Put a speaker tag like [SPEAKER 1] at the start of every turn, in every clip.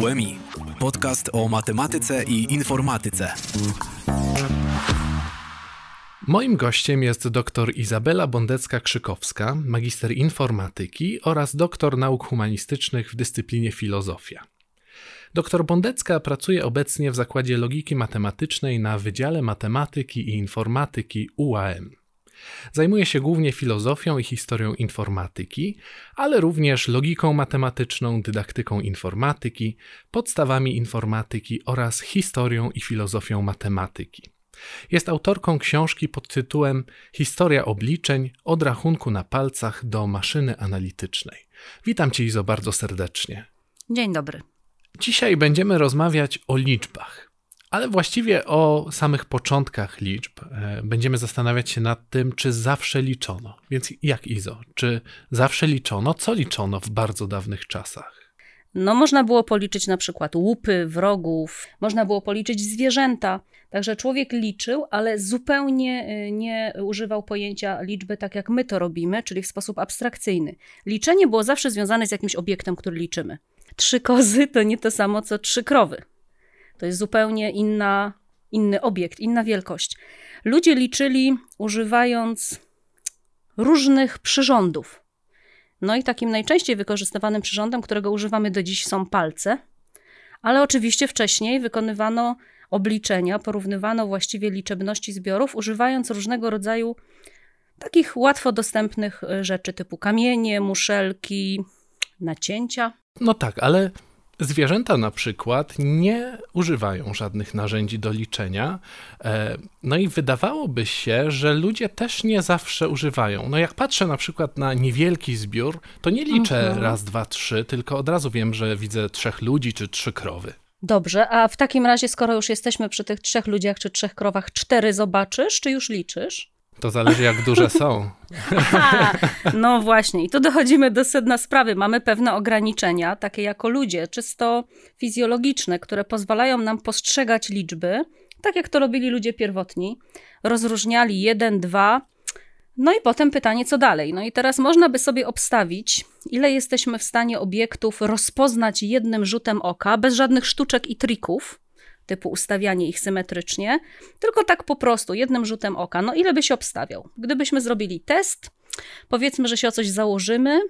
[SPEAKER 1] WMI. Podcast o matematyce i informatyce.
[SPEAKER 2] Moim gościem jest dr Izabela Bondecka-Krzykowska, magister informatyki oraz doktor nauk humanistycznych w dyscyplinie filozofia. Dr Bondecka pracuje obecnie w Zakładzie Logiki Matematycznej na Wydziale Matematyki i Informatyki UAM. Zajmuje się głównie filozofią i historią informatyki, ale również logiką matematyczną, dydaktyką informatyki, podstawami informatyki oraz historią i filozofią matematyki. Jest autorką książki pod tytułem Historia obliczeń od rachunku na palcach do maszyny analitycznej. Witam Cię, Izo, bardzo serdecznie.
[SPEAKER 3] Dzień dobry.
[SPEAKER 2] Dzisiaj będziemy rozmawiać o liczbach, ale właściwie o samych początkach liczb. E, będziemy zastanawiać się nad tym, czy zawsze liczono. Więc jak Izo? Czy zawsze liczono? Co liczono w bardzo dawnych czasach?
[SPEAKER 3] No, można było policzyć na przykład łupy, wrogów, można było policzyć zwierzęta. Także człowiek liczył, ale zupełnie y, nie używał pojęcia liczby tak, jak my to robimy, czyli w sposób abstrakcyjny. Liczenie było zawsze związane z jakimś obiektem, który liczymy. Trzy kozy to nie to samo co trzy krowy. To jest zupełnie inna, inny obiekt, inna wielkość. Ludzie liczyli używając różnych przyrządów. No i takim najczęściej wykorzystywanym przyrządem, którego używamy do dziś, są palce, ale oczywiście wcześniej wykonywano obliczenia, porównywano właściwie liczebności zbiorów, używając różnego rodzaju takich łatwo dostępnych e, rzeczy typu kamienie, muszelki, nacięcia.
[SPEAKER 2] No tak, ale Zwierzęta na przykład nie używają żadnych narzędzi do liczenia. E, no i wydawałoby się, że ludzie też nie zawsze używają. No jak patrzę na przykład na niewielki zbiór, to nie liczę mhm. raz, dwa, trzy, tylko od razu wiem, że widzę trzech ludzi czy trzy krowy.
[SPEAKER 3] Dobrze, a w takim razie, skoro już jesteśmy przy tych trzech ludziach czy trzech krowach, cztery zobaczysz, czy już liczysz?
[SPEAKER 2] To zależy, jak duże są.
[SPEAKER 3] Aha, no właśnie, i tu dochodzimy do sedna sprawy. Mamy pewne ograniczenia, takie jako ludzie, czysto fizjologiczne, które pozwalają nam postrzegać liczby, tak jak to robili ludzie pierwotni. Rozróżniali jeden, dwa. No i potem pytanie, co dalej? No i teraz można by sobie obstawić, ile jesteśmy w stanie obiektów rozpoznać jednym rzutem oka, bez żadnych sztuczek i trików typu ustawianie ich symetrycznie, tylko tak po prostu, jednym rzutem oka. No ile by się obstawiał? Gdybyśmy zrobili test, powiedzmy, że się o coś założymy,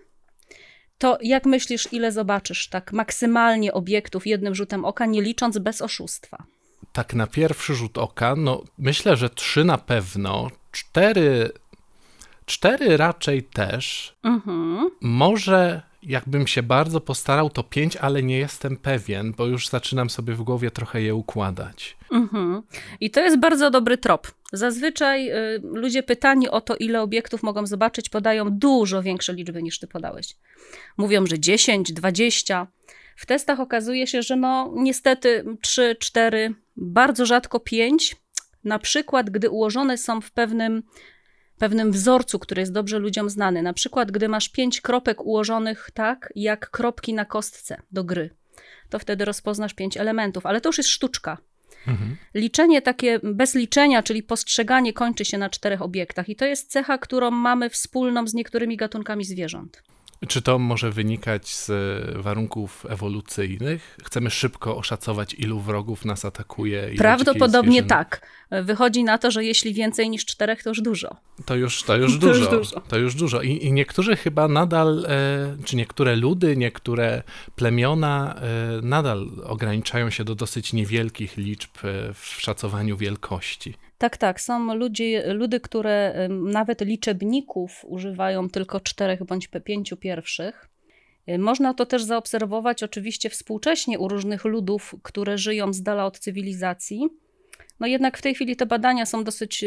[SPEAKER 3] to jak myślisz, ile zobaczysz tak maksymalnie obiektów jednym rzutem oka, nie licząc bez oszustwa?
[SPEAKER 2] Tak na pierwszy rzut oka, no myślę, że trzy na pewno, cztery, cztery raczej też. Mhm. Może jakbym się bardzo postarał, to pięć, ale nie jestem pewien, bo już zaczynam sobie w głowie trochę je układać. Mhm.
[SPEAKER 3] I to jest bardzo dobry trop. Zazwyczaj y, ludzie pytani o to, ile obiektów mogą zobaczyć, podają dużo większe liczby niż ty podałeś. Mówią, że 10, 20. W testach okazuje się, że no niestety 3, 4, bardzo rzadko 5. Na przykład, gdy ułożone są w pewnym pewnym wzorcu, który jest dobrze ludziom znany. Na przykład, gdy masz pięć kropek ułożonych tak, jak kropki na kostce do gry, to wtedy rozpoznasz pięć elementów, ale to już jest sztuczka. Mhm. Liczenie takie bez liczenia, czyli postrzeganie, kończy się na czterech obiektach, i to jest cecha, którą mamy wspólną z niektórymi gatunkami zwierząt.
[SPEAKER 2] Czy to może wynikać z warunków ewolucyjnych? Chcemy szybko oszacować, ilu wrogów nas atakuje?
[SPEAKER 3] Prawdopodobnie tak. Wychodzi na to, że jeśli więcej niż czterech, to już dużo.
[SPEAKER 2] To już, to już, to dużo, już dużo. To już dużo. I, I, niektórzy chyba nadal, e, czy niektóre ludy, niektóre plemiona e, nadal ograniczają się do dosyć niewielkich liczb e, w szacowaniu wielkości.
[SPEAKER 3] Tak, tak. Są ludzie, ludy, które nawet liczebników używają tylko czterech bądź pięciu pierwszych. Y, można to też zaobserwować oczywiście współcześnie u różnych ludów, które żyją z dala od cywilizacji. No jednak w tej chwili te badania są dosyć.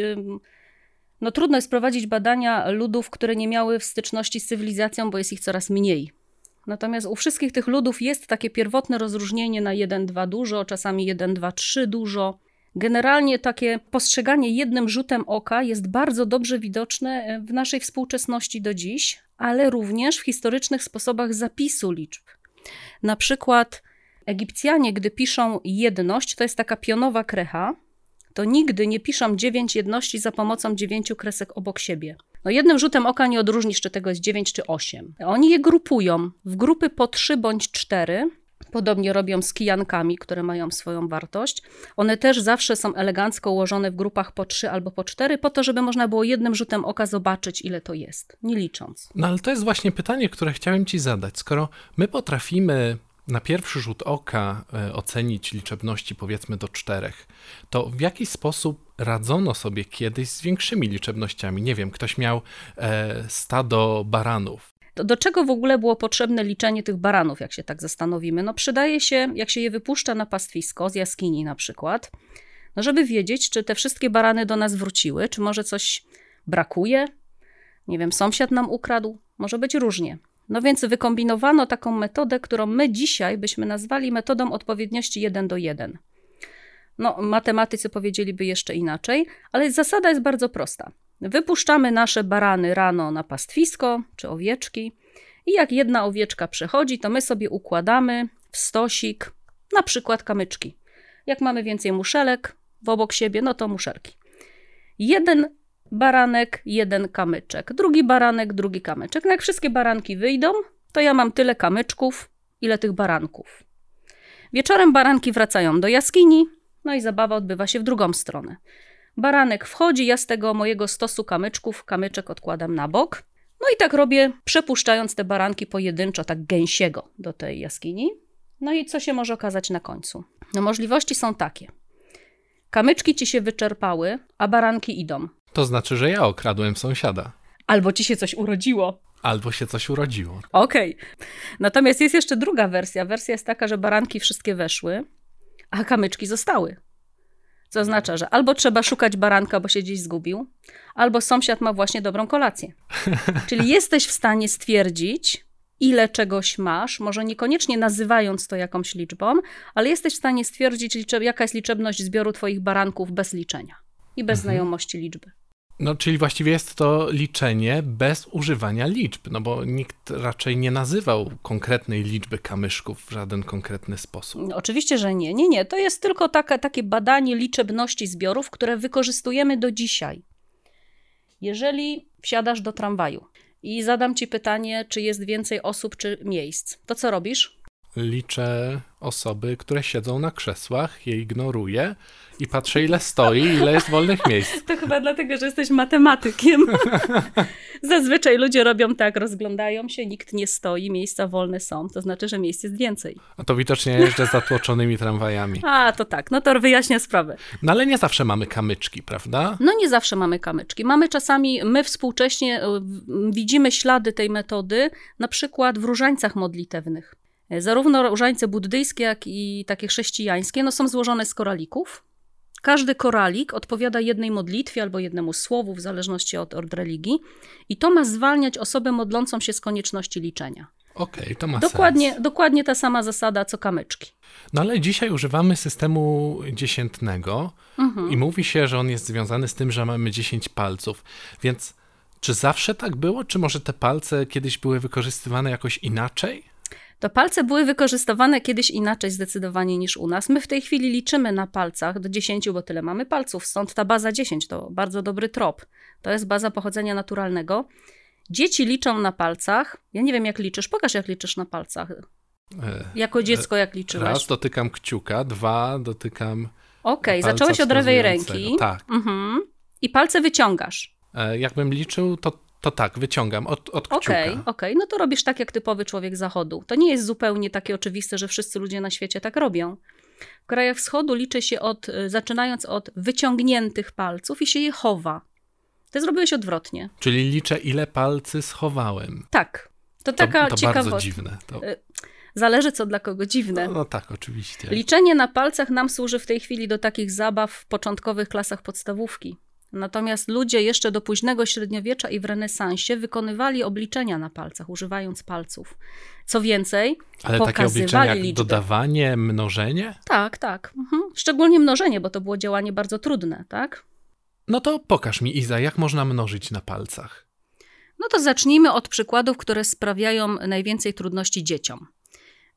[SPEAKER 3] No trudno jest prowadzić badania ludów, które nie miały styczności z cywilizacją, bo jest ich coraz mniej. Natomiast u wszystkich tych ludów jest takie pierwotne rozróżnienie na 1, 2 dużo, czasami 1, 2, 3 dużo. Generalnie takie postrzeganie jednym rzutem oka jest bardzo dobrze widoczne e, w naszej współczesności do dziś, ale również w historycznych sposobach zapisu liczb. Na przykład Egipcjanie, gdy piszą jedność, to jest taka pionowa krecha, to nigdy nie piszą dziewięć jedności za pomocą dziewięciu kresek obok siebie. No jednym rzutem oka nie odróżnisz, czy tego jest dziewięć czy osiem. Oni je grupują w grupy po trzy bądź cztery, Podobnie robią z kijankami, które mają swoją wartość. One też zawsze są elegancko ułożone w grupach po trzy albo po cztery, po to, żeby można było jednym rzutem oka zobaczyć, ile to jest, nie licząc.
[SPEAKER 2] No ale to jest właśnie pytanie, które chciałem Ci zadać. Skoro my potrafimy na pierwszy rzut oka e, ocenić liczebności powiedzmy do czterech, to w jaki sposób radzono sobie kiedyś z większymi liczebnościami? Nie wiem, ktoś miał e, stado baranów.
[SPEAKER 3] To do czego w ogóle było potrzebne liczenie tych baranów, jak się tak zastanowimy? No przydaje się, jak się je wypuszcza na pastwisko, z jaskini na przykład, no żeby wiedzieć, czy te wszystkie barany do nas wróciły, czy może coś brakuje, nie wiem, sąsiad nam ukradł, może być różnie. No więc wykombinowano taką metodę, którą my dzisiaj byśmy nazwali metodą odpowiedniości 1 do 1. No, matematycy powiedzieliby jeszcze inaczej, ale zasada jest bardzo prosta. Wypuszczamy nasze barany rano na pastwisko czy owieczki, i jak jedna owieczka przechodzi, to my sobie układamy w stosik na przykład kamyczki. Jak mamy więcej muszelek w obok siebie, no to muszelki. Jeden baranek, jeden kamyczek, drugi baranek, drugi kamyczek. No jak wszystkie baranki wyjdą, to ja mam tyle kamyczków, ile tych baranków. Wieczorem baranki wracają do jaskini, no i zabawa odbywa się w drugą stronę. Baranek wchodzi, ja z tego mojego stosu kamyczków kamyczek odkładam na bok. No i tak robię, przepuszczając te baranki pojedynczo, tak gęsiego do tej jaskini. No i co się może okazać na końcu? No możliwości są takie. Kamyczki ci się wyczerpały, a baranki idą.
[SPEAKER 2] To znaczy, że ja okradłem sąsiada.
[SPEAKER 3] Albo ci się coś urodziło.
[SPEAKER 2] Albo się coś urodziło.
[SPEAKER 3] Okej. Okay. Natomiast jest jeszcze druga wersja. Wersja jest taka, że baranki wszystkie weszły, a kamyczki zostały. Co oznacza, że albo trzeba szukać baranka, bo się gdzieś zgubił, albo sąsiad ma właśnie dobrą kolację. Czyli jesteś w stanie stwierdzić, ile czegoś masz, może niekoniecznie nazywając to jakąś liczbą, ale jesteś w stanie stwierdzić, jaka jest liczebność zbioru Twoich baranków bez liczenia i bez mhm. znajomości liczby.
[SPEAKER 2] No, czyli właściwie jest to liczenie bez używania liczb, no bo nikt raczej nie nazywał konkretnej liczby kamyszków w żaden konkretny sposób.
[SPEAKER 3] No, oczywiście, że nie. Nie, nie. To jest tylko taka, takie badanie liczebności zbiorów, które wykorzystujemy do dzisiaj. Jeżeli wsiadasz do tramwaju i zadam ci pytanie, czy jest więcej osób, czy miejsc, to co robisz?
[SPEAKER 2] Liczę osoby, które siedzą na krzesłach, je ignoruję i patrzę, ile stoi, ile jest wolnych miejsc.
[SPEAKER 3] To chyba dlatego, że jesteś matematykiem. Zazwyczaj ludzie robią tak, rozglądają się, nikt nie stoi, miejsca wolne są, to znaczy, że miejsc jest więcej.
[SPEAKER 2] A to widocznie jeżdżę zatłoczonymi tramwajami.
[SPEAKER 3] A, to tak, no to wyjaśnia sprawę.
[SPEAKER 2] No ale nie zawsze mamy kamyczki, prawda?
[SPEAKER 3] No nie zawsze mamy kamyczki. Mamy czasami, my współcześnie e, widzimy ślady tej metody, na przykład w różańcach modlitewnych. Zarówno różańce buddyjskie, jak i takie chrześcijańskie no, są złożone z koralików. Każdy koralik odpowiada jednej modlitwie albo jednemu słowu, w zależności od, od religii, i to ma zwalniać osobę modlącą się z konieczności liczenia.
[SPEAKER 2] Okej, okay, to ma
[SPEAKER 3] dokładnie,
[SPEAKER 2] sens.
[SPEAKER 3] Dokładnie ta sama zasada co kamyczki.
[SPEAKER 2] No ale dzisiaj używamy systemu dziesiętnego mhm. i mówi się, że on jest związany z tym, że mamy 10 palców. Więc czy zawsze tak było? Czy może te palce kiedyś były wykorzystywane jakoś inaczej?
[SPEAKER 3] To palce były wykorzystywane kiedyś inaczej zdecydowanie niż u nas. My w tej chwili liczymy na palcach do 10, bo tyle mamy palców, stąd ta baza 10 to bardzo dobry trop. To jest baza pochodzenia naturalnego. Dzieci liczą na palcach. Ja nie wiem, jak liczysz. Pokaż, jak liczysz na palcach. E, jako dziecko, jak liczyłeś?
[SPEAKER 2] Raz dotykam kciuka, dwa dotykam.
[SPEAKER 3] Okej, okay, zacząłeś od lewej ręki.
[SPEAKER 2] Tak.
[SPEAKER 3] Mhm. I palce wyciągasz.
[SPEAKER 2] E, jakbym liczył, to to tak, wyciągam od, od kciuka.
[SPEAKER 3] Okej, okay, okay, no to robisz tak jak typowy człowiek zachodu. To nie jest zupełnie takie oczywiste, że wszyscy ludzie na świecie tak robią. W krajach wschodu liczy się od, y, zaczynając od wyciągniętych palców i się je chowa. Ty zrobiłeś odwrotnie.
[SPEAKER 2] Czyli liczę, ile palcy schowałem.
[SPEAKER 3] Tak. To taka
[SPEAKER 2] to, to
[SPEAKER 3] ciekawość.
[SPEAKER 2] bardzo dziwne. To... Y,
[SPEAKER 3] zależy co dla kogo dziwne.
[SPEAKER 2] No, no, tak, oczywiście.
[SPEAKER 3] Liczenie na palcach nam służy w tej chwili do takich zabaw w początkowych klasach podstawówki. Natomiast ludzie jeszcze do późnego średniowiecza i w renesansie wykonywali obliczenia na palcach, używając palców. Co więcej,
[SPEAKER 2] Ale takie obliczenia jak liczby. dodawanie, mnożenie?
[SPEAKER 3] Tak, tak. Mhm. Szczególnie mnożenie, bo to było działanie bardzo trudne, tak?
[SPEAKER 2] No to pokaż mi, Iza, jak można mnożyć na palcach.
[SPEAKER 3] No to zacznijmy od przykładów, które sprawiają najwięcej trudności dzieciom.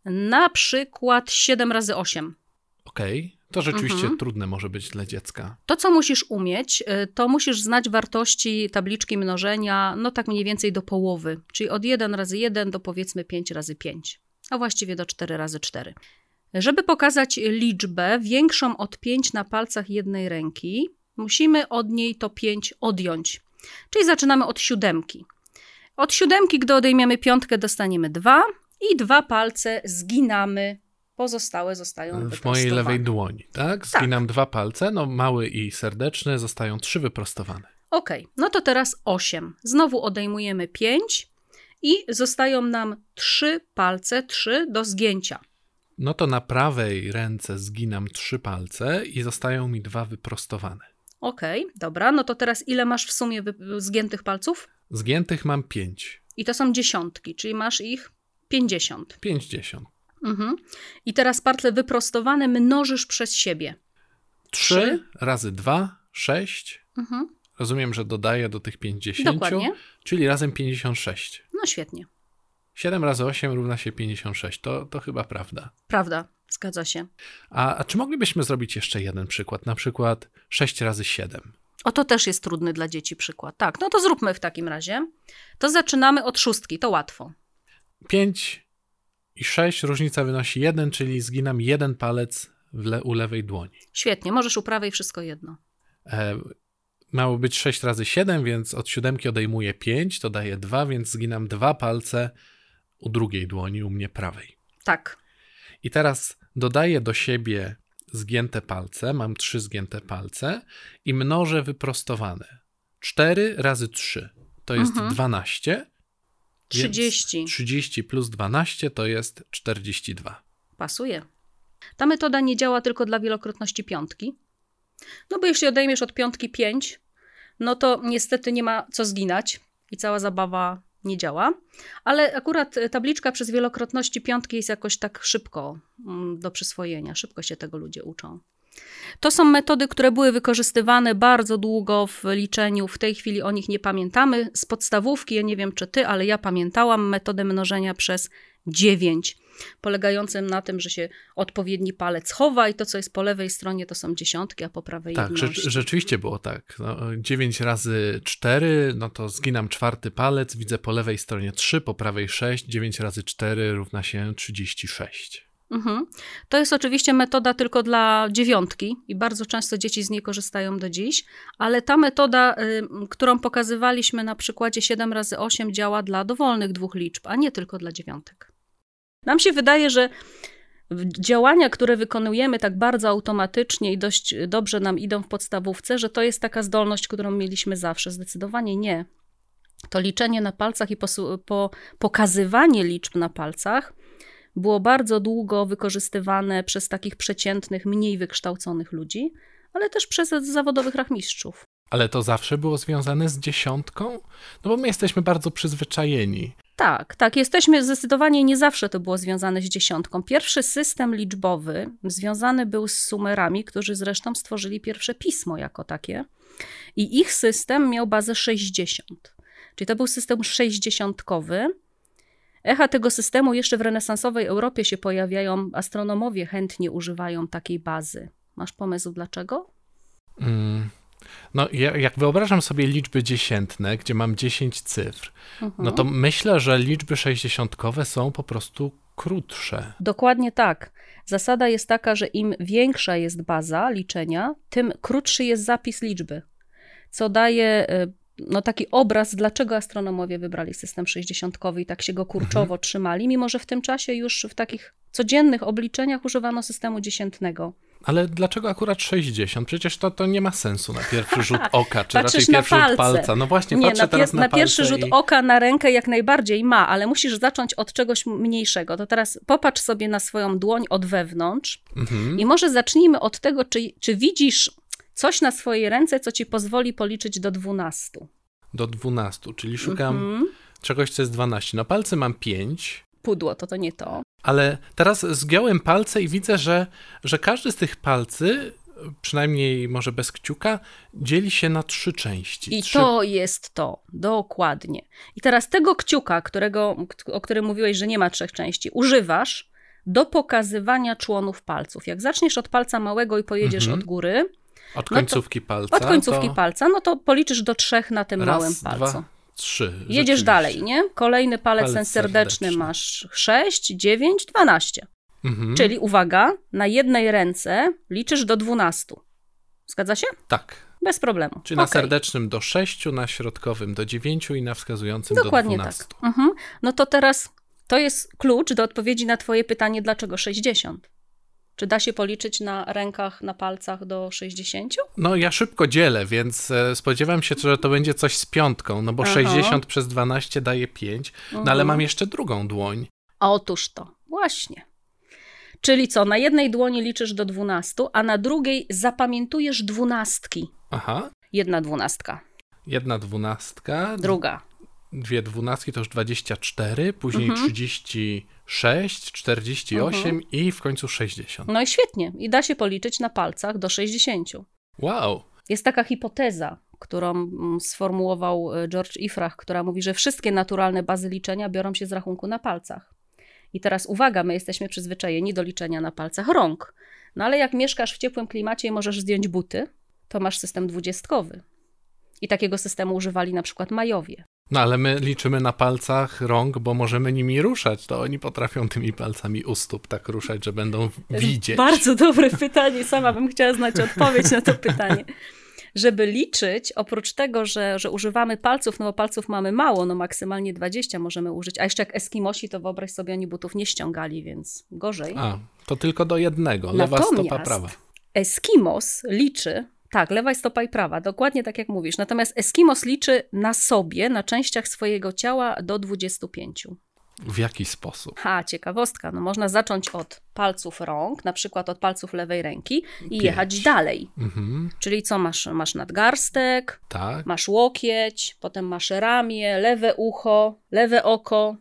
[SPEAKER 3] Na przykład 7 razy 8.
[SPEAKER 2] Okej. Okay. To rzeczywiście mhm. trudne może być dla dziecka.
[SPEAKER 3] To, co musisz umieć, y, to musisz znać wartości tabliczki mnożenia, no tak mniej więcej do połowy, czyli od 1 razy 1 do powiedzmy 5 razy 5. a właściwie do 4 razy 4. Żeby pokazać liczbę większą od 5 na palcach jednej ręki, musimy od niej to 5 odjąć. Czyli zaczynamy od siódemki. Od siódemki, gdy odejmiemy piątkę, dostaniemy 2 i dwa palce zginamy. Pozostałe zostają
[SPEAKER 2] W mojej lewej dłoni, tak? Zginam tak. dwa palce, no mały i serdeczny, zostają trzy wyprostowane.
[SPEAKER 3] Ok, no to teraz 8. Znowu odejmujemy 5 i zostają nam trzy palce, trzy do zgięcia.
[SPEAKER 2] No to na prawej ręce zginam trzy palce i zostają mi dwa wyprostowane.
[SPEAKER 3] Okej, okay, dobra. No to teraz ile masz w sumie zgiętych palców?
[SPEAKER 2] Zgiętych mam pięć.
[SPEAKER 3] I to są dziesiątki, czyli masz ich pięćdziesiąt.
[SPEAKER 2] Pięćdziesiąt.
[SPEAKER 3] Mhm. I teraz partle wyprostowane mnożysz przez siebie.
[SPEAKER 2] Trzy razy dwa, sześć. Mhm. Rozumiem, że dodaję do tych 50,
[SPEAKER 3] Dokładnie.
[SPEAKER 2] czyli razem 56.
[SPEAKER 3] No świetnie.
[SPEAKER 2] 7 razy 8 równa się 56. To, to chyba prawda.
[SPEAKER 3] Prawda, zgadza się.
[SPEAKER 2] A, a czy moglibyśmy zrobić jeszcze jeden przykład? Na przykład 6 razy 7.
[SPEAKER 3] O, to też jest trudny dla dzieci przykład. Tak, no to zróbmy w takim razie. To zaczynamy od szóstki, to łatwo.
[SPEAKER 2] 5 i 6, różnica wynosi 1, czyli zginam jeden palec le u lewej dłoni.
[SPEAKER 3] Świetnie, możesz u prawej wszystko jedno.
[SPEAKER 2] E, Mało być 6 razy 7, więc od siódemki odejmuję 5, to daje 2, więc zginam dwa palce u drugiej dłoni, u mnie prawej.
[SPEAKER 3] Tak.
[SPEAKER 2] I teraz dodaję do siebie zgięte palce, mam trzy zgięte palce i mnożę wyprostowane. 4 razy 3 to jest mhm. 12.
[SPEAKER 3] 30.
[SPEAKER 2] 30 plus 12 to jest 42.
[SPEAKER 3] Pasuje. Ta metoda nie działa tylko dla wielokrotności piątki, no bo jeśli odejmiesz od piątki 5, no to niestety nie ma co zginać i cała zabawa nie działa. Ale akurat tabliczka przez wielokrotności piątki jest jakoś tak szybko mm, do przyswojenia, szybko się tego ludzie uczą. To są metody, które były wykorzystywane bardzo długo w liczeniu. W tej chwili o nich nie pamiętamy. Z podstawówki, ja nie wiem czy ty, ale ja pamiętałam metodę mnożenia przez 9 polegającym na tym, że się odpowiedni palec chowa i to, co jest po lewej stronie, to są dziesiątki, a po prawej
[SPEAKER 2] Tak, rze rzeczywiście było tak. No, 9 razy 4, no to zginam czwarty palec, widzę po lewej stronie 3, po prawej 6, 9 razy 4 równa się 36.
[SPEAKER 3] Mhm. To jest oczywiście metoda tylko dla dziewiątki i bardzo często dzieci z niej korzystają do dziś, ale ta metoda, y, którą pokazywaliśmy na przykładzie 7 razy 8 działa dla dowolnych dwóch liczb, a nie tylko dla dziewiątek. Nam się wydaje, że działania, które wykonujemy tak bardzo automatycznie i dość dobrze nam idą w podstawówce, że to jest taka zdolność, którą mieliśmy zawsze. Zdecydowanie nie. To liczenie na palcach i po pokazywanie liczb na palcach było bardzo długo wykorzystywane przez takich przeciętnych, mniej wykształconych ludzi, ale też przez zawodowych rachmistrzów.
[SPEAKER 2] Ale to zawsze było związane z dziesiątką? No bo my jesteśmy bardzo przyzwyczajeni.
[SPEAKER 3] Tak, tak, jesteśmy zdecydowanie nie zawsze to było związane z dziesiątką. Pierwszy system liczbowy związany był z Sumerami, którzy zresztą stworzyli pierwsze pismo jako takie. I ich system miał bazę 60. Czyli to był system sześćdziesiątkowy. Echa tego systemu jeszcze w renesansowej Europie się pojawiają. Astronomowie chętnie używają takiej bazy. Masz pomysł dlaczego?
[SPEAKER 2] Mm, no, jak wyobrażam sobie liczby dziesiętne, gdzie mam 10 cyfr, mhm. no to myślę, że liczby sześćdziesiątkowe są po prostu krótsze.
[SPEAKER 3] Dokładnie tak. Zasada jest taka, że im większa jest baza liczenia, tym krótszy jest zapis liczby, co daje y, no, taki obraz, dlaczego astronomowie wybrali system sześćdziesiątkowy i tak się go kurczowo mhm. trzymali, mimo że w tym czasie już w takich codziennych obliczeniach używano systemu dziesiętnego.
[SPEAKER 2] Ale dlaczego akurat 60? Przecież to, to nie ma sensu na pierwszy rzut oka, czy raczej pierwszy rzut palca. No właśnie, nie, patrzę
[SPEAKER 3] na,
[SPEAKER 2] teraz na,
[SPEAKER 3] na pierwszy rzut i... oka na rękę jak najbardziej ma, ale musisz zacząć od czegoś mniejszego. To teraz popatrz sobie na swoją dłoń od wewnątrz mhm. i może zacznijmy od tego, czy, czy widzisz coś na swojej ręce, co ci pozwoli policzyć do 12.
[SPEAKER 2] Do 12, czyli szukam mhm. czegoś, co jest 12. Na palce mam 5.
[SPEAKER 3] Pudło, to to nie to.
[SPEAKER 2] Ale teraz zgiąłem palce i widzę, że, że każdy z tych palcy, przynajmniej może bez kciuka, dzieli się na trzy części.
[SPEAKER 3] I trzy... to jest to, dokładnie. I teraz tego kciuka, którego, o którym mówiłeś, że nie ma trzech części, używasz do pokazywania członów palców. Jak zaczniesz od palca małego i pojedziesz mhm. od góry.
[SPEAKER 2] Od końcówki
[SPEAKER 3] no
[SPEAKER 2] palca.
[SPEAKER 3] Od końcówki palca, no to policzysz do trzech na tym
[SPEAKER 2] raz,
[SPEAKER 3] małym palcu.
[SPEAKER 2] Dwa, trzy.
[SPEAKER 3] Jedziesz dalej, nie? Kolejny palec,
[SPEAKER 2] Palec
[SPEAKER 3] ten serdeczny,
[SPEAKER 2] serdeczny.
[SPEAKER 3] masz 6, 9, 12.
[SPEAKER 2] Mhm.
[SPEAKER 3] Czyli uwaga, na jednej ręce liczysz do 12. Zgadza się?
[SPEAKER 2] Tak.
[SPEAKER 3] Bez problemu.
[SPEAKER 2] Czyli na
[SPEAKER 3] Okej.
[SPEAKER 2] serdecznym do 6, na środkowym do 9 i na wskazującym
[SPEAKER 3] Dokładnie
[SPEAKER 2] do 12.
[SPEAKER 3] tak. Mhm. No to teraz to jest klucz do odpowiedzi na Twoje pytanie, dlaczego 60? Czy da się policzyć na rękach, na palcach do 60?
[SPEAKER 2] No ja szybko dzielę, więc e, spodziewam się, że to będzie coś z piątką, no bo
[SPEAKER 3] Aha.
[SPEAKER 2] 60 przez 12 daje 5, no ale
[SPEAKER 3] Mhm.
[SPEAKER 2] mam jeszcze drugą dłoń.
[SPEAKER 3] Otóż to, właśnie. Czyli co, na jednej dłoni liczysz do 12, a na drugiej zapamiętujesz dwunastki.
[SPEAKER 2] Aha,
[SPEAKER 3] Jedna dwunastka,
[SPEAKER 2] jedna dwunastka,
[SPEAKER 3] druga.
[SPEAKER 2] dwie dwunastki to już 24, później
[SPEAKER 3] Mhm.
[SPEAKER 2] 36, 48
[SPEAKER 3] Mhm.
[SPEAKER 2] i w końcu 60.
[SPEAKER 3] No i świetnie. I da się policzyć na palcach do 60.
[SPEAKER 2] Wow,
[SPEAKER 3] Jest taka hipoteza, którą mm, sformułował e, George Ifrach, która mówi, że wszystkie naturalne bazy liczenia biorą się z rachunku na palcach. I teraz uwaga, my jesteśmy przyzwyczajeni do liczenia na palcach rąk. No ale jak mieszkasz w ciepłym klimacie i możesz zdjąć buty, to masz system dwudziestkowy. I takiego systemu używali na przykład Majowie.
[SPEAKER 2] No ale my liczymy na palcach rąk, bo możemy nimi ruszać, to oni potrafią tymi palcami u stóp tak ruszać, że będą widzieć.
[SPEAKER 3] Bardzo dobre pytanie, sama bym chciała znać odpowiedź na to pytanie. Żeby liczyć, oprócz tego, że, że używamy palców, no bo palców mamy mało, no maksymalnie 20 możemy użyć, a jeszcze jak Eskimosi, to wyobraź sobie, oni butów nie ściągali, więc gorzej.
[SPEAKER 2] A, to tylko do jednego, lewa
[SPEAKER 3] Natomiast
[SPEAKER 2] stopa prawa.
[SPEAKER 3] Eskimos liczy, tak, lewa stopa i prawa, dokładnie tak jak mówisz. Natomiast Eskimos liczy na sobie, na częściach swojego ciała do 25.
[SPEAKER 2] W jaki sposób?
[SPEAKER 3] Ha, ciekawostka. No można zacząć od palców rąk, na przykład od palców lewej ręki i
[SPEAKER 2] Pięć.
[SPEAKER 3] jechać dalej.
[SPEAKER 2] Mhm,
[SPEAKER 3] Czyli co masz? Masz nadgarstek,
[SPEAKER 2] tak.
[SPEAKER 3] masz łokieć, potem masz ramię, lewe ucho, lewe oko,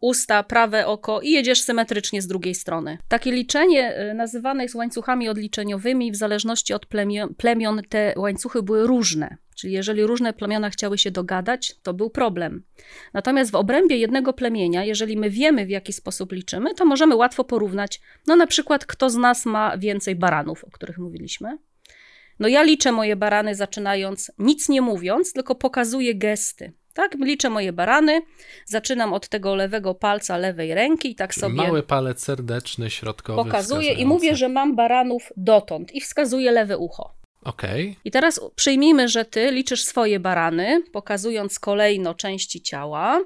[SPEAKER 3] usta, prawe oko i jedziesz symetrycznie z drugiej strony. Takie liczenie y, nazywane jest łańcuchami odliczeniowymi. W zależności od plemion, plemion te łańcuchy były różne. Czyli jeżeli różne plemiona chciały się dogadać, to był problem. Natomiast w obrębie jednego plemienia, jeżeli my wiemy, w jaki sposób liczymy, to możemy łatwo porównać, no na przykład, kto z nas ma więcej baranów, o których mówiliśmy. No ja liczę moje barany zaczynając nic nie mówiąc, tylko pokazuję gesty. Tak, liczę moje barany, zaczynam od tego lewego palca lewej ręki i tak
[SPEAKER 2] Czyli
[SPEAKER 3] sobie
[SPEAKER 2] Mały palec serdeczny, środkowy.
[SPEAKER 3] pokazuję i mówię, że mam baranów dotąd i wskazuję lewe ucho.
[SPEAKER 2] Okej,
[SPEAKER 3] I teraz przyjmijmy, że ty liczysz swoje barany, pokazując kolejno części ciała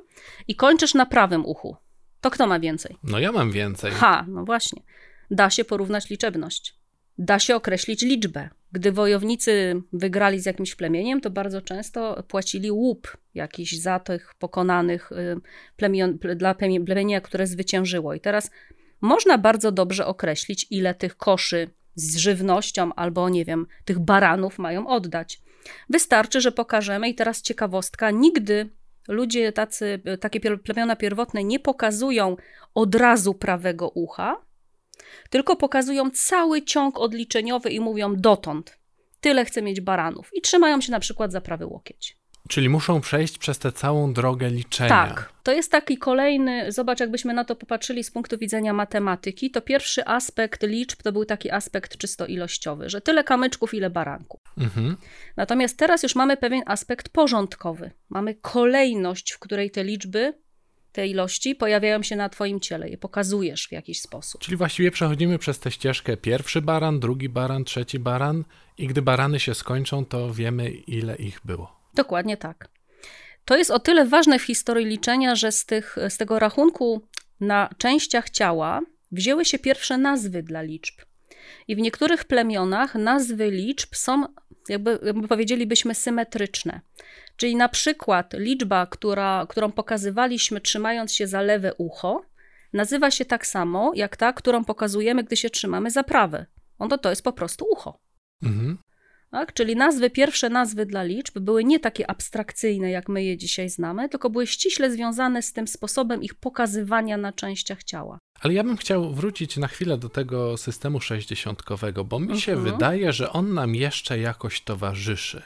[SPEAKER 3] i kończysz na prawym uchu. To kto ma więcej?
[SPEAKER 2] no ja mam więcej.
[SPEAKER 3] Ha, no właśnie. Da się porównać liczebność. Da się określić liczbę. Gdy wojownicy wygrali z jakimś plemieniem, to bardzo często płacili łup jakiś za tych pokonanych y, plemion, ple- dla plemienia, które zwyciężyło. I teraz można bardzo dobrze określić, ile tych koszy z żywnością albo, nie wiem, tych baranów mają oddać. Wystarczy, że pokażemy, i teraz ciekawostka, nigdy ludzie tacy, takie plemiona pierwotne nie pokazują od razu prawego ucha, tylko pokazują cały ciąg odliczeniowy i mówią dotąd. Tyle chcę mieć baranów. I trzymają się na przykład za prawy łokieć.
[SPEAKER 2] Czyli muszą przejść przez tę całą drogę liczenia.
[SPEAKER 3] Tak, to jest taki kolejny, zobacz, jakbyśmy na to popatrzyli z punktu widzenia matematyki, to pierwszy aspekt liczb to był taki aspekt czysto ilościowy, że tyle kamyczków, ile baranków.
[SPEAKER 2] Mhm.
[SPEAKER 3] Natomiast teraz już mamy pewien aspekt porządkowy. Mamy kolejność, w której te liczby, te ilości pojawiają się na Twoim ciele, je pokazujesz w jakiś sposób.
[SPEAKER 2] Czyli właściwie przechodzimy przez tę ścieżkę pierwszy baran, drugi baran, trzeci baran i gdy barany się skończą, to wiemy ile ich było.
[SPEAKER 3] Dokładnie tak. To jest o tyle ważne w historii liczenia, że z, tych, z tego rachunku na częściach ciała wzięły się pierwsze nazwy dla liczb. I w niektórych plemionach nazwy liczb są, jakby, jakby powiedzielibyśmy, symetryczne. Czyli na przykład liczba, która, którą pokazywaliśmy trzymając się za lewe ucho, nazywa się tak samo jak ta, którą pokazujemy, gdy się trzymamy za prawe. Ono to jest po prostu ucho.
[SPEAKER 2] Mhm.
[SPEAKER 3] Tak? Czyli nazwy, pierwsze nazwy dla liczb były nie takie abstrakcyjne, jak my je dzisiaj znamy, tylko były ściśle związane z tym sposobem ich pokazywania na częściach ciała.
[SPEAKER 2] Ale ja bym chciał wrócić na chwilę do tego systemu sześćdziesiątkowego, bo mi się
[SPEAKER 3] Mhm.
[SPEAKER 2] wydaje, że on nam jeszcze jakoś towarzyszy,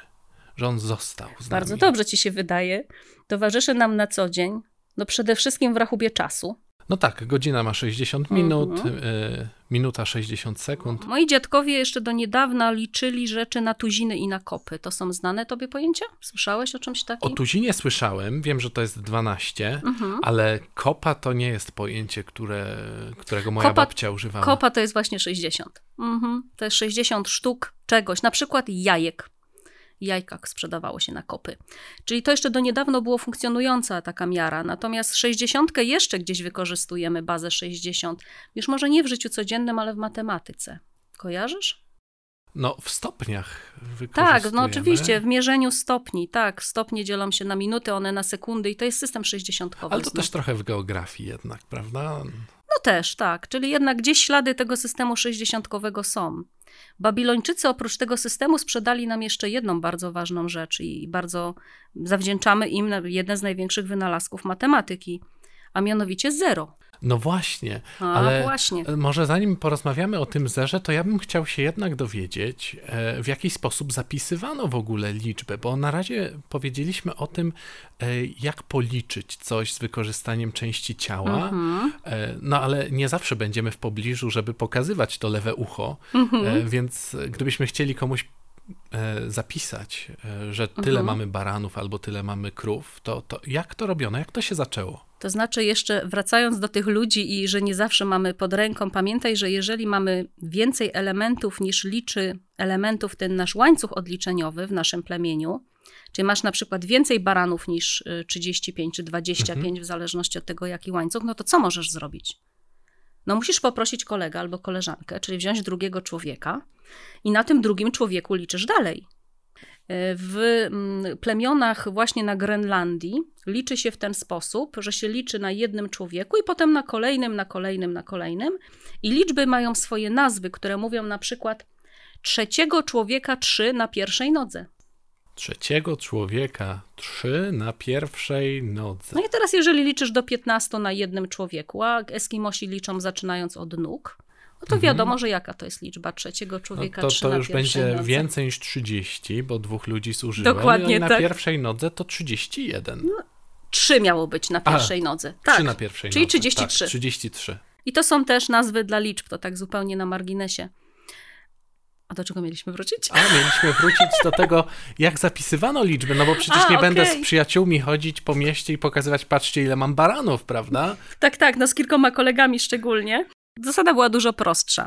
[SPEAKER 2] że on został z
[SPEAKER 3] Bardzo
[SPEAKER 2] nami.
[SPEAKER 3] dobrze ci się wydaje. Towarzyszy nam na co dzień, no przede wszystkim w rachubie czasu.
[SPEAKER 2] No tak, godzina ma 60 minut,
[SPEAKER 3] Mhm.
[SPEAKER 2] y, minuta 60 sekund.
[SPEAKER 3] Moi dziadkowie jeszcze do niedawna liczyli rzeczy na tuziny i na kopy. To są znane tobie pojęcia? Słyszałeś o czymś
[SPEAKER 2] O
[SPEAKER 3] takim?
[SPEAKER 2] tuzinie słyszałem, wiem, że to jest 12,
[SPEAKER 3] Mhm.
[SPEAKER 2] ale kopa to nie jest pojęcie, które, którego moja
[SPEAKER 3] Kopa-
[SPEAKER 2] babcia używała.
[SPEAKER 3] Kopa to jest właśnie 60. Mhm. To jest 60 sztuk czegoś, na przykład jajek. Jajkach sprzedawało się na kopy. Czyli to jeszcze do niedawno było funkcjonująca taka miara. Natomiast 60 jeszcze gdzieś wykorzystujemy bazę 60. Już może nie w życiu codziennym, ale w matematyce. Kojarzysz?
[SPEAKER 2] No, w stopniach.
[SPEAKER 3] Tak, no oczywiście, w mierzeniu stopni, tak. Stopnie dzielą się na minuty, one na sekundy i to jest system 60.
[SPEAKER 2] Ale to też trochę w geografii jednak, prawda?
[SPEAKER 3] No też, tak. Czyli jednak gdzieś ślady tego systemu 60 są. Babilończycy oprócz tego systemu sprzedali nam jeszcze jedną bardzo ważną rzecz i bardzo zawdzięczamy im jeden z największych wynalazków matematyki, a mianowicie zero.
[SPEAKER 2] No właśnie,
[SPEAKER 3] A
[SPEAKER 2] ale
[SPEAKER 3] właśnie.
[SPEAKER 2] może zanim porozmawiamy o tym zerze, to ja bym chciał się jednak dowiedzieć, e, w jaki sposób zapisywano w ogóle liczbę, bo na razie powiedzieliśmy o tym, e, jak policzyć coś z wykorzystaniem części ciała,
[SPEAKER 3] Mhm.
[SPEAKER 2] e, no ale nie zawsze będziemy w pobliżu, żeby pokazywać to lewe ucho,
[SPEAKER 3] Mhm.
[SPEAKER 2] więc gdybyśmy chcieli komuś zapisać, e, że tyle
[SPEAKER 3] Mhm.
[SPEAKER 2] mamy baranów albo tyle mamy krów, to, to jak to robiono, jak to się zaczęło?
[SPEAKER 3] To znaczy, jeszcze wracając do tych ludzi i że nie zawsze mamy pod ręką, pamiętaj, że jeżeli mamy więcej elementów niż liczy elementów ten nasz łańcuch odliczeniowy w naszym plemieniu, czyli masz na przykład więcej baranów niż y, 35 czy 25, w zależności od tego, jaki łańcuch, no to co możesz zrobić? No musisz poprosić kolegę albo koleżankę, czyli wziąć drugiego człowieka i na tym drugim człowieku liczysz dalej. W mm, plemionach właśnie na Grenlandii liczy się w ten sposób, że się liczy na jednym człowieku i potem na kolejnym, na kolejnym, na kolejnym. I liczby mają swoje nazwy, które mówią na przykład trzeciego człowieka trzy na pierwszej nodze.
[SPEAKER 2] Trzeciego człowieka trzy na pierwszej nodze.
[SPEAKER 3] No i teraz, jeżeli liczysz do 15 na jednym człowieku, a Eskimosi liczą zaczynając od nóg, no to wiadomo, że jaka to jest liczba trzeciego
[SPEAKER 2] Mhm. No
[SPEAKER 3] człowieka
[SPEAKER 2] to,
[SPEAKER 3] trzy
[SPEAKER 2] to
[SPEAKER 3] na
[SPEAKER 2] już będzie
[SPEAKER 3] nodze.
[SPEAKER 2] więcej niż 30, bo dwóch ludzi służyło.
[SPEAKER 3] Dokładnie
[SPEAKER 2] no i na
[SPEAKER 3] tak.
[SPEAKER 2] pierwszej nodze to 31.
[SPEAKER 3] Trzy miało być na
[SPEAKER 2] A,
[SPEAKER 3] pierwszej nodze.
[SPEAKER 2] Trzy
[SPEAKER 3] Tak.
[SPEAKER 2] na pierwszej
[SPEAKER 3] Czyli
[SPEAKER 2] nodze.
[SPEAKER 3] 33.
[SPEAKER 2] Tak, 33.
[SPEAKER 3] I to są też nazwy dla liczb, to tak zupełnie na marginesie. A do czego mieliśmy wrócić?
[SPEAKER 2] A mieliśmy wrócić do tego, jak zapisywano liczby, no bo przecież
[SPEAKER 3] A,
[SPEAKER 2] nie będę
[SPEAKER 3] okej.
[SPEAKER 2] z przyjaciółmi chodzić po mieście i pokazywać, patrzcie ile mam baranów, prawda?
[SPEAKER 3] Tak, tak, no z kilkoma kolegami szczególnie. Zasada była dużo prostsza.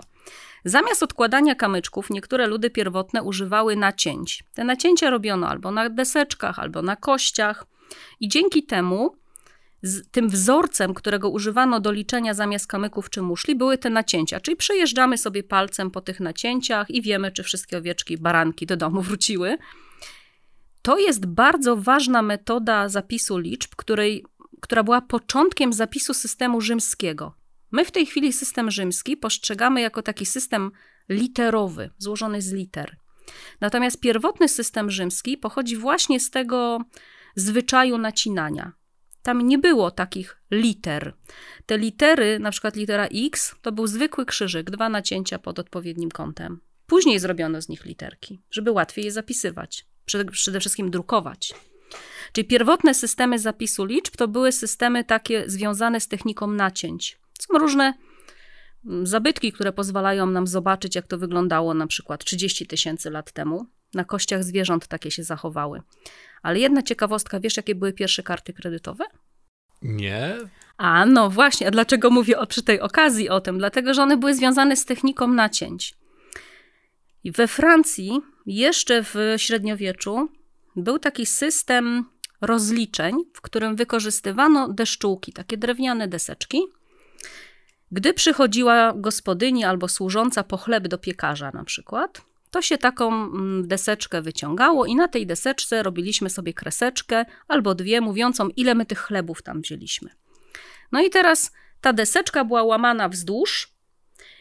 [SPEAKER 3] Zamiast odkładania kamyczków, niektóre ludy pierwotne używały nacięć. Te nacięcia robiono albo na deseczkach, albo na kościach. I dzięki temu, z tym wzorcem, którego używano do liczenia zamiast kamyków czy muszli, były te nacięcia. Czyli przejeżdżamy sobie palcem po tych nacięciach i wiemy, czy wszystkie owieczki, baranki do domu wróciły. To jest bardzo ważna metoda zapisu liczb, której, która była początkiem zapisu systemu rzymskiego. My w tej chwili system rzymski postrzegamy jako taki system literowy, złożony z liter. Natomiast pierwotny system rzymski pochodzi właśnie z tego zwyczaju nacinania. Tam nie było takich liter. Te litery, na przykład litera X, to był zwykły krzyżyk, dwa nacięcia pod odpowiednim kątem. Później zrobiono z nich literki, żeby łatwiej je zapisywać, przede, wszystkim drukować. Czyli pierwotne systemy zapisu liczb to były systemy takie związane z techniką nacięć. Są różne mm, zabytki, które pozwalają nam zobaczyć, jak to wyglądało na przykład 30 tysięcy lat temu. Na kościach zwierząt takie się zachowały. Ale jedna ciekawostka, wiesz, jakie były pierwsze karty kredytowe?
[SPEAKER 2] Nie?
[SPEAKER 3] A no właśnie, a dlaczego mówię o, przy tej okazji o tym? Dlatego, że one były związane z techniką nacięć. I we Francji, jeszcze w średniowieczu, był taki system rozliczeń, w którym wykorzystywano deszczułki, takie drewniane deseczki. Gdy przychodziła gospodyni albo służąca po chleb do piekarza na przykład, to się taką mm, deseczkę wyciągało i na tej deseczce robiliśmy sobie kreseczkę albo dwie, mówiącą, ile my tych chlebów tam wzięliśmy. No i teraz ta deseczka była łamana wzdłuż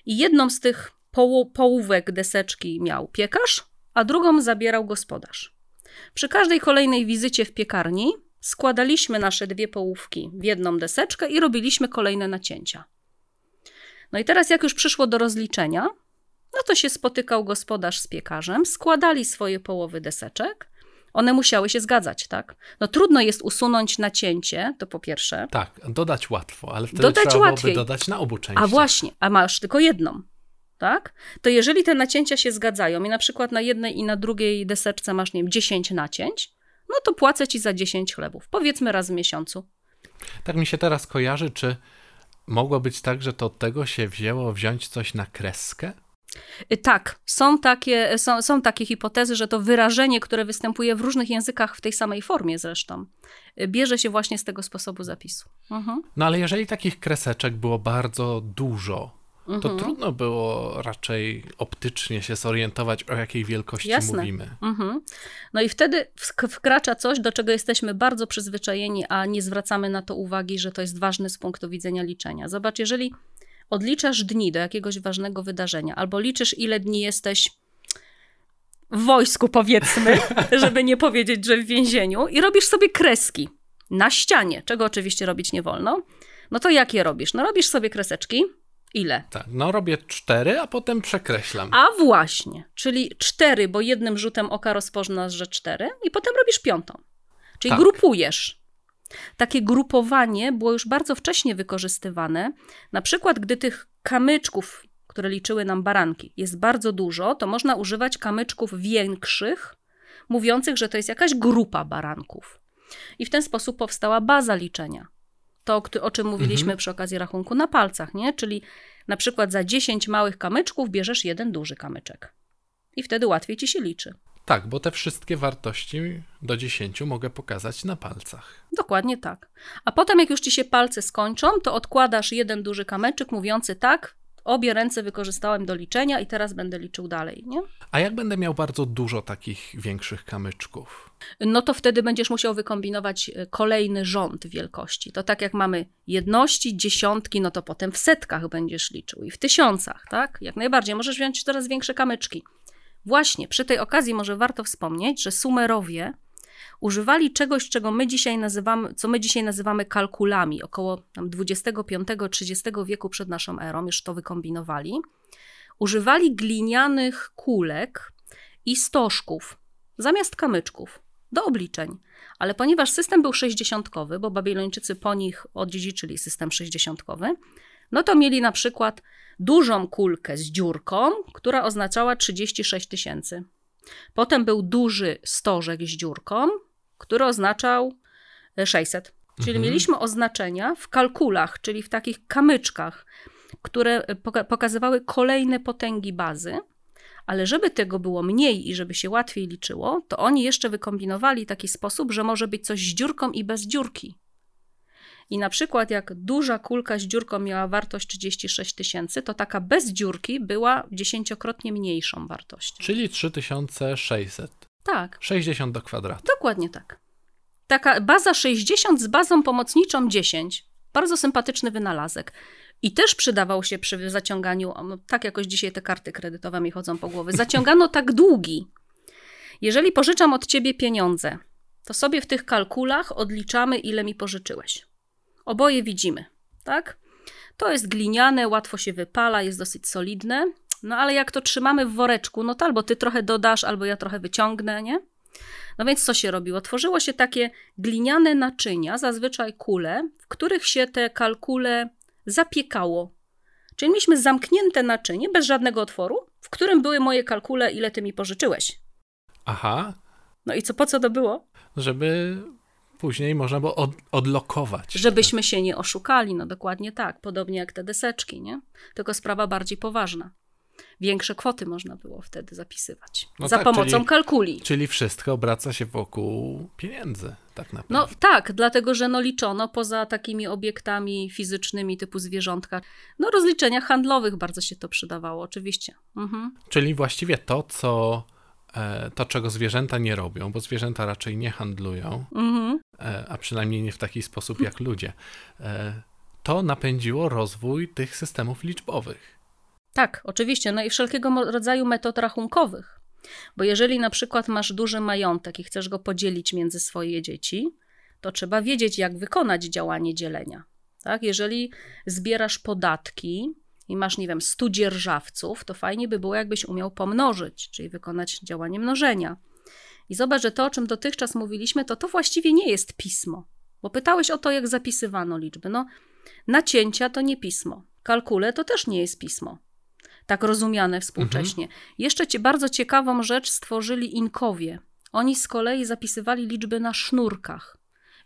[SPEAKER 3] i jedną z tych poło- połówek deseczki miał piekarz, a drugą zabierał gospodarz. Przy każdej kolejnej wizycie w piekarni składaliśmy nasze dwie połówki w jedną deseczkę i robiliśmy kolejne nacięcia. No i teraz, jak już przyszło do rozliczenia, no to się spotykał gospodarz z piekarzem, składali swoje połowy deseczek, One musiały się zgadzać, tak? No trudno jest usunąć nacięcie, to po pierwsze.
[SPEAKER 2] Tak, dodać łatwo, ale wtedy
[SPEAKER 3] Dodać
[SPEAKER 2] trzeba
[SPEAKER 3] łatwiej.
[SPEAKER 2] dodać na obu częściach.
[SPEAKER 3] A właśnie, a masz tylko jedną, tak? To jeżeli te nacięcia się zgadzają i na przykład na jednej i na drugiej deseczce masz, nie wiem, 10 nacięć, no to płacę ci za 10 chlebów. Powiedzmy raz w miesiącu.
[SPEAKER 2] Tak mi się teraz kojarzy, czy mogło być tak, że to od tego się wzięło wziąć coś na kreskę?
[SPEAKER 3] Y, Tak, są takie, są, są takie hipotezy, że to wyrażenie, które występuje w różnych językach w tej samej formie zresztą, y, bierze się właśnie z tego sposobu zapisu. Mhm.
[SPEAKER 2] No ale jeżeli takich kreseczek było bardzo dużo, to
[SPEAKER 3] Mhm.
[SPEAKER 2] trudno było raczej optycznie się zorientować, o jakiej wielkości
[SPEAKER 3] Jasne.
[SPEAKER 2] mówimy.
[SPEAKER 3] Mhm. No i wtedy wkracza coś, do czego jesteśmy bardzo przyzwyczajeni, a nie zwracamy na to uwagi, że to jest ważne z punktu widzenia liczenia. Zobacz, jeżeli odliczasz dni do jakiegoś ważnego wydarzenia, albo liczysz, ile dni jesteś w wojsku, powiedzmy, żeby nie powiedzieć, że w więzieniu, i robisz sobie kreski na ścianie, czego oczywiście robić nie wolno, no to jak je robisz? No robisz sobie kreseczki. Ile?
[SPEAKER 2] Tak, no robię cztery, a potem przekreślam.
[SPEAKER 3] A właśnie, czyli cztery, bo jednym rzutem oka rozpoznasz, że cztery, i potem robisz piątą. Czyli
[SPEAKER 2] Tak.
[SPEAKER 3] grupujesz. Takie grupowanie było już bardzo wcześnie wykorzystywane. Na przykład, gdy tych kamyczków, które liczyły nam baranki, jest bardzo dużo, to można używać kamyczków większych, mówiących, że to jest jakaś grupa baranków. I w ten sposób powstała baza liczenia. To, o czym mówiliśmy przy okazji rachunku na palcach, nie? Czyli na przykład za 10 małych kamyczków bierzesz jeden duży kamyczek. I wtedy łatwiej ci się liczy.
[SPEAKER 2] Tak, bo te wszystkie wartości do 10 mogę pokazać na palcach.
[SPEAKER 3] Dokładnie tak. A potem, jak już ci się palce skończą, to odkładasz jeden duży kamyczek mówiący tak, obie ręce wykorzystałem do liczenia i teraz będę liczył dalej, nie?
[SPEAKER 2] A jak będę miał bardzo dużo takich większych kamyczków?
[SPEAKER 3] No to wtedy będziesz musiał wykombinować e, kolejny rząd wielkości. To tak jak mamy jedności, dziesiątki, no to potem w setkach będziesz liczył i w tysiącach, tak? Jak najbardziej. Możesz wziąć coraz większe kamyczki. Właśnie, przy tej okazji może warto wspomnieć, że Sumerowie używali czegoś, czego my dzisiaj nazywamy, co my dzisiaj nazywamy kalkulami. Około tam 25-30 wieku przed naszą erą już to wykombinowali. Używali glinianych kulek i stożków zamiast kamyczków do obliczeń. Ale ponieważ system był 60, bo Babilończycy po nich odziedziczyli system 60, no to mieli na przykład dużą kulkę z dziurką, która oznaczała 36 tysięcy. Potem był duży stożek z dziurką, który oznaczał e, 600. Czyli
[SPEAKER 2] Mhm.
[SPEAKER 3] mieliśmy oznaczenia w kalkulach, czyli w takich kamyczkach, które e, poka- pokazywały kolejne potęgi bazy. Ale żeby tego było mniej i żeby się łatwiej liczyło, to oni jeszcze wykombinowali taki sposób, że może być coś z dziurką i bez dziurki. I na przykład, jak duża kulka z dziurką miała wartość 36 tysięcy, to taka bez dziurki była dziesięciokrotnie mniejszą wartością.
[SPEAKER 2] Czyli 3600.
[SPEAKER 3] Tak,
[SPEAKER 2] 60 do kwadratu.
[SPEAKER 3] dokładnie tak. Taka baza 60 z bazą pomocniczą 10. Bardzo sympatyczny wynalazek. I też przydawał się przy zaciąganiu, no, tak jakoś dzisiaj te karty kredytowe mi chodzą po głowie, zaciągano tak długi. Jeżeli pożyczam od ciebie pieniądze, to sobie w tych kalkulach odliczamy, ile mi pożyczyłeś. Oboje widzimy, tak? To jest gliniane, łatwo się wypala, jest dosyć solidne, no ale jak to trzymamy w woreczku, no to albo ty trochę dodasz, albo ja trochę wyciągnę, nie? No więc co się robiło? Tworzyło się takie gliniane naczynia, zazwyczaj kule, w których się te kalkule zapiekało. Czyli mieliśmy zamknięte naczynie, bez żadnego otworu, w którym były moje kalkule, ile ty mi pożyczyłeś.
[SPEAKER 2] Aha,
[SPEAKER 3] No i co, po co to było?
[SPEAKER 2] żeby później można było od, odlokować.
[SPEAKER 3] Żebyśmy się nie oszukali, no dokładnie tak, podobnie jak te deseczki, nie? Tylko sprawa bardziej poważna. Większe kwoty można było wtedy zapisywać.
[SPEAKER 2] No
[SPEAKER 3] za
[SPEAKER 2] tak,
[SPEAKER 3] pomocą
[SPEAKER 2] czyli-
[SPEAKER 3] kalkuli.
[SPEAKER 2] Czyli wszystko obraca się wokół pieniędzy, tak naprawdę.
[SPEAKER 3] No tak, dlatego że no liczono poza takimi obiektami fizycznymi typu zwierzątka. No rozliczeniach handlowych bardzo się to przydawało, oczywiście. Mhm.
[SPEAKER 2] Czyli właściwie to, co to, czego zwierzęta nie robią, bo zwierzęta raczej nie handlują,
[SPEAKER 3] Mhm.
[SPEAKER 2] e, a przynajmniej nie w taki sposób jak ludzie, e, to napędziło rozwój tych systemów liczbowych.
[SPEAKER 3] Tak, oczywiście. No i wszelkiego rodzaju metod rachunkowych. Bo jeżeli na przykład masz duży majątek i chcesz go podzielić między swoje dzieci, to trzeba wiedzieć, jak wykonać działanie dzielenia. Tak? Jeżeli zbierasz podatki i masz, nie wiem, 100 dzierżawców, to fajnie by było, jakbyś umiał pomnożyć, czyli wykonać działanie mnożenia. I zobacz, że to, o czym dotychczas mówiliśmy, to to właściwie nie jest pismo. Bo pytałeś o to, jak zapisywano liczby. No, nacięcia to nie pismo. Kalkule to też nie jest pismo. Tak rozumiane współcześnie. Mhm. Jeszcze ci bardzo ciekawą rzecz stworzyli Inkowie. Oni z kolei zapisywali liczby na sznurkach,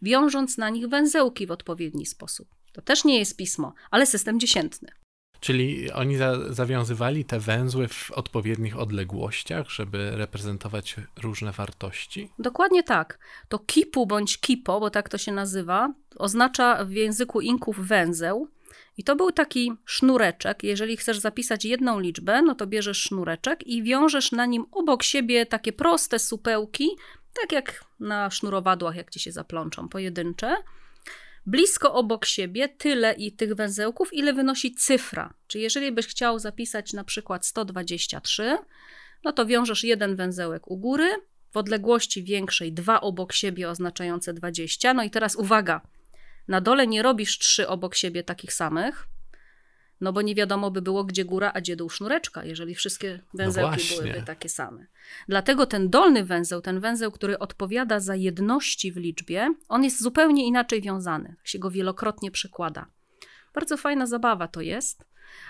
[SPEAKER 3] wiążąc na nich węzełki w odpowiedni sposób. To też nie jest pismo, ale system dziesiętny.
[SPEAKER 2] Czyli oni za zawiązywali te węzły w odpowiednich odległościach, żeby reprezentować różne wartości?
[SPEAKER 3] Dokładnie tak. To kipu bądź kipo, bo tak to się nazywa, oznacza w języku Inków węzeł. I to był taki sznureczek. Jeżeli chcesz zapisać jedną liczbę, no to bierzesz sznureczek i wiążesz na nim obok siebie takie proste supełki, tak jak na sznurowadłach, jak ci się zaplączą, pojedyncze blisko obok siebie tyle i tych węzełków, ile wynosi cyfra. Czyli jeżeli byś chciał zapisać na przykład 123, no to wiążesz jeden węzełek u góry, w odległości większej dwa obok siebie oznaczające 20. No i teraz uwaga, na dole nie robisz trzy obok siebie takich samych, no bo nie wiadomo by było, gdzie góra, a gdzie dół sznureczka, jeżeli wszystkie węzełki no byłyby takie same. Dlatego ten dolny węzeł, ten węzeł, który odpowiada za jedności w liczbie, on jest zupełnie inaczej wiązany, się go wielokrotnie przekłada. Bardzo fajna zabawa to jest,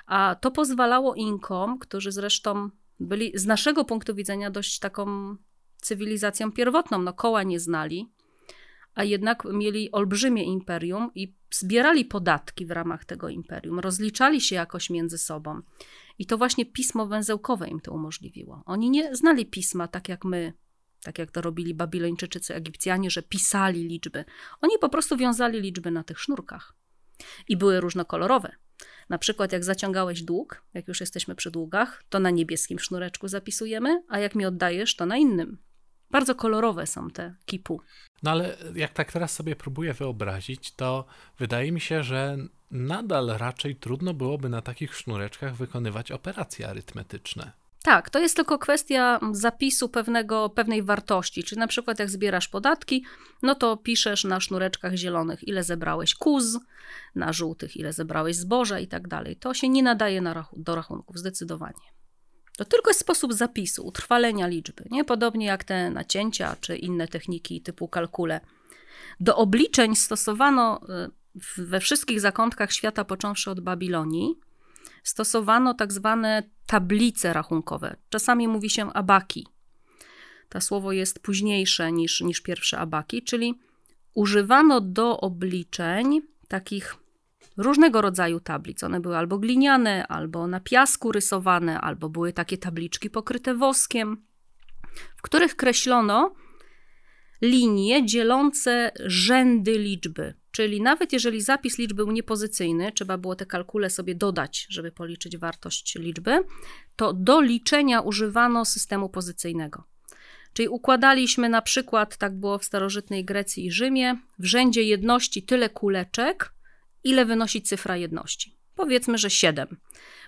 [SPEAKER 3] a to pozwalało Inkom, którzy zresztą byli z naszego punktu widzenia dość taką cywilizacją pierwotną, no koła nie znali, a jednak mieli olbrzymie imperium i zbierali podatki w ramach tego imperium, rozliczali się jakoś między sobą. I to właśnie pismo węzełkowe im to umożliwiło. Oni nie znali pisma tak jak my, tak jak to robili Babilończycy czy Egipcjanie, że pisali liczby. Oni po prostu wiązali liczby na tych sznurkach. I były różnokolorowe. Na przykład, jak zaciągałeś dług, jak już jesteśmy przy długach, to na niebieskim sznureczku zapisujemy, a jak mi oddajesz, to na innym. Bardzo kolorowe są te kipu.
[SPEAKER 2] No ale jak tak teraz sobie próbuję wyobrazić, to wydaje mi się, że nadal raczej trudno byłoby na takich sznureczkach wykonywać operacje arytmetyczne.
[SPEAKER 3] Tak, to jest tylko kwestia zapisu pewnego, pewnej wartości. Czyli na przykład jak zbierasz podatki, no to piszesz na sznureczkach zielonych, ile zebrałeś kuz, na żółtych, ile zebrałeś zboża i tak dalej. To się nie nadaje na do rachunków, zdecydowanie. To tylko jest sposób zapisu, utrwalenia liczby, nie? Podobnie jak te nacięcia czy inne techniki typu kalkule. Do obliczeń stosowano y, we wszystkich zakątkach świata, począwszy od Babilonii, stosowano tak zwane tablice rachunkowe. Czasami mówi się abaki. To słowo jest późniejsze niż, niż pierwsze abaki, czyli używano do obliczeń takich różnego rodzaju tablic. One były albo gliniane, albo na piasku rysowane, albo były takie tabliczki pokryte woskiem, w których kreślono linie dzielące rzędy liczby. Czyli nawet jeżeli zapis liczby był niepozycyjny, trzeba było te kalkule sobie dodać, żeby policzyć wartość liczby, to do liczenia używano systemu pozycyjnego. Czyli układaliśmy na przykład, tak było w starożytnej Grecji i Rzymie, w rzędzie jedności tyle kuleczek, ile wynosi cyfra jedności. Powiedzmy, że 7.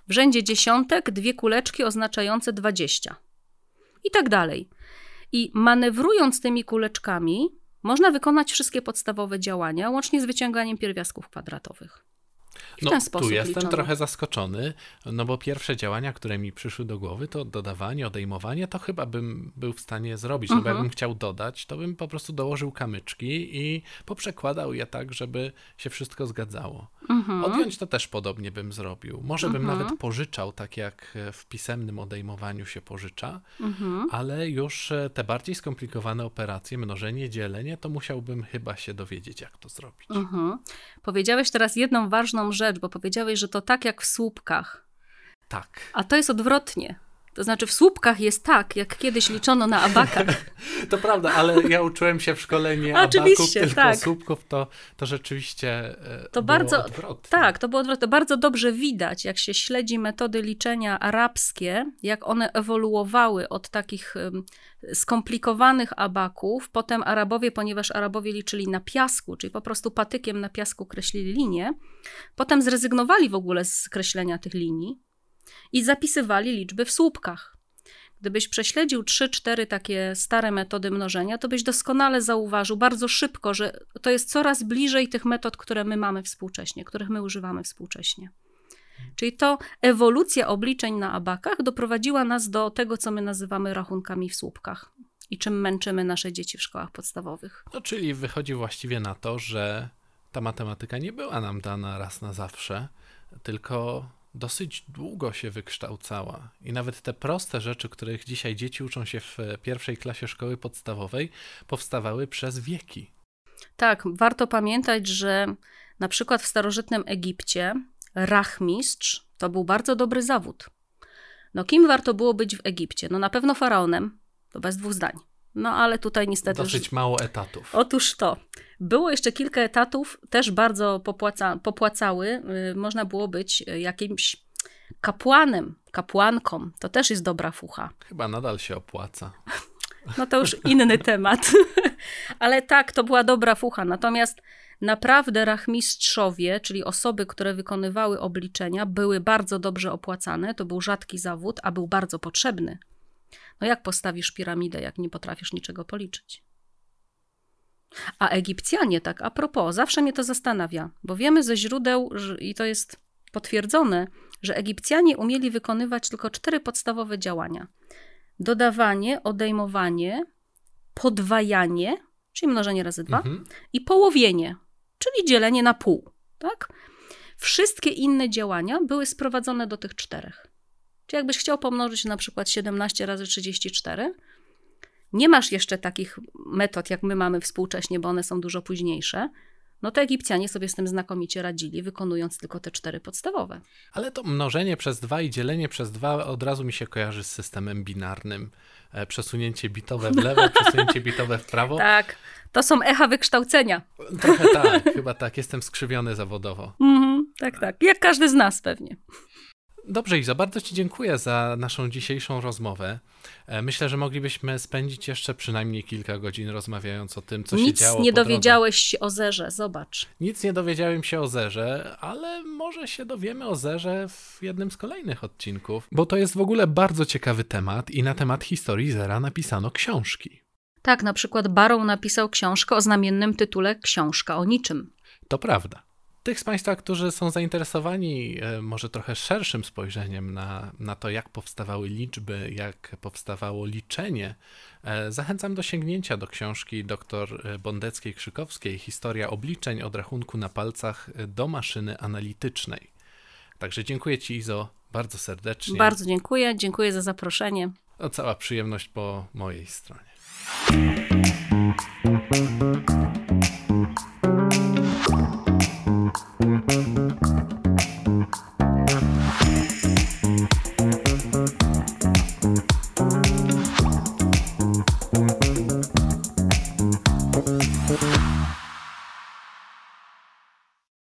[SPEAKER 3] W rzędzie dziesiątek dwie kuleczki oznaczające 20. I tak dalej. I manewrując tymi kuleczkami, można wykonać wszystkie podstawowe działania, łącznie z wyciąganiem pierwiastków kwadratowych.
[SPEAKER 2] I no, tu jestem liczono. trochę zaskoczony, no bo pierwsze działania, które mi przyszły do głowy, to dodawanie, odejmowanie, to chyba bym był w stanie zrobić. No bo jakbym mhm. chciał dodać, to bym po prostu dołożył kamyczki i poprzekładał je tak, żeby się wszystko zgadzało. Mhm. Odjąć to też podobnie bym zrobił. Może bym mhm. nawet pożyczał, tak jak w pisemnym odejmowaniu się pożycza, ale już e, te bardziej skomplikowane operacje, mnożenie, dzielenie, to musiałbym chyba się dowiedzieć, jak to zrobić.
[SPEAKER 3] Powiedziałeś teraz jedną ważną rzecz, bo powiedziałeś, że to tak jak w słupkach.
[SPEAKER 2] Tak.
[SPEAKER 3] A to jest odwrotnie. To znaczy w słupkach jest tak, jak kiedyś liczono na abakach.
[SPEAKER 2] to prawda, ale ja uczyłem się w szkole nie abaków, tylko tak. słupków, to, to rzeczywiście e, to było bardzo, odwrotnie.
[SPEAKER 3] Tak, to było odwrotnie. Bardzo dobrze widać, jak się śledzi metody liczenia arabskie, jak one ewoluowały od takich skomplikowanych abaków. Potem Arabowie, ponieważ Arabowie liczyli na piasku, czyli po prostu patykiem na piasku kreślili linie, potem zrezygnowali w ogóle z kreślenia tych linii i zapisywali liczby w słupkach. Gdybyś prześledził 3-4 takie stare metody mnożenia, to byś doskonale zauważył bardzo szybko, że to jest coraz bliżej tych metod, które my mamy współcześnie, których my używamy współcześnie. Czyli to ewolucja obliczeń na abakach doprowadziła nas do tego, co my nazywamy rachunkami w słupkach. i czym męczymy nasze dzieci w szkołach podstawowych.
[SPEAKER 2] No, czyli wychodzi właściwie na to, że ta matematyka nie była nam dana raz na zawsze, tylko dosyć długo się wykształcała. I nawet te proste rzeczy, których dzisiaj dzieci uczą się w pierwszej klasie szkoły podstawowej, powstawały przez wieki.
[SPEAKER 3] Tak, warto pamiętać, że na przykład w starożytnym Egipcie rachmistrz to był bardzo dobry zawód. No kim warto było być w Egipcie? No na pewno faraonem, to bez dwóch zdań. No ale tutaj niestety.
[SPEAKER 2] Dosyć mało etatów.
[SPEAKER 3] Otóż to. Było jeszcze kilka etatów, też bardzo popłaca, popłacały. Y, można było być jakimś kapłanem, kapłanką. To też jest dobra fucha.
[SPEAKER 2] Chyba nadal się opłaca.
[SPEAKER 3] No to już inny temat. Ale tak, to była dobra fucha. Natomiast naprawdę rachmistrzowie, czyli osoby, które wykonywały obliczenia, były bardzo dobrze opłacane. To był rzadki zawód, a był bardzo potrzebny. No jak postawisz piramidę, jak nie potrafisz niczego policzyć? A Egipcjanie, tak a propos, zawsze mnie to zastanawia, bo wiemy ze źródeł, i to jest potwierdzone, że Egipcjanie umieli wykonywać tylko cztery podstawowe działania: dodawanie, odejmowanie, podwajanie, czyli mnożenie razy dwa, mhm. i połowienie, czyli dzielenie na pół. Tak? Wszystkie inne działania były sprowadzone do tych czterech. Czy jakbyś chciał pomnożyć na przykład 17 razy 34, nie masz jeszcze takich metod, jak my mamy współcześnie, bo one są dużo późniejsze, no to Egipcjanie sobie z tym znakomicie radzili, wykonując tylko te cztery podstawowe.
[SPEAKER 2] Ale to mnożenie przez dwa i dzielenie przez dwa od razu mi się kojarzy z systemem binarnym. E, przesunięcie bitowe w lewo, przesunięcie bitowe w prawo.
[SPEAKER 3] Tak, to są echa wykształcenia.
[SPEAKER 2] Trochę tak, chyba tak, jestem skrzywiony zawodowo.
[SPEAKER 3] Mhm, tak, tak, jak każdy z nas pewnie.
[SPEAKER 2] Dobrze, Iza, bardzo Ci dziękuję za naszą dzisiejszą rozmowę. E, myślę, że moglibyśmy spędzić jeszcze przynajmniej kilka godzin rozmawiając o tym, co
[SPEAKER 3] Nic
[SPEAKER 2] się działo.
[SPEAKER 3] Nic nie dowiedziałeś się o zerze, zobacz.
[SPEAKER 2] Nic nie dowiedziałem się o zerze, ale może się dowiemy o zerze w jednym z kolejnych odcinków, bo to jest w ogóle bardzo ciekawy temat i na temat historii zera napisano książki.
[SPEAKER 3] Tak, na przykład Barrow napisał książkę o znamiennym tytule Książka o niczym.
[SPEAKER 2] To prawda. Tych z Państwa, którzy są zainteresowani e, może trochę szerszym spojrzeniem na, na to, jak powstawały liczby, jak powstawało liczenie, e, zachęcam do sięgnięcia do książki dr Bondeckiej-Krzykowskiej Historia obliczeń od rachunku na palcach do maszyny analitycznej. Także dziękuję Ci, Izo, bardzo serdecznie.
[SPEAKER 3] Bardzo dziękuję, dziękuję za zaproszenie.
[SPEAKER 2] O, cała przyjemność po mojej stronie.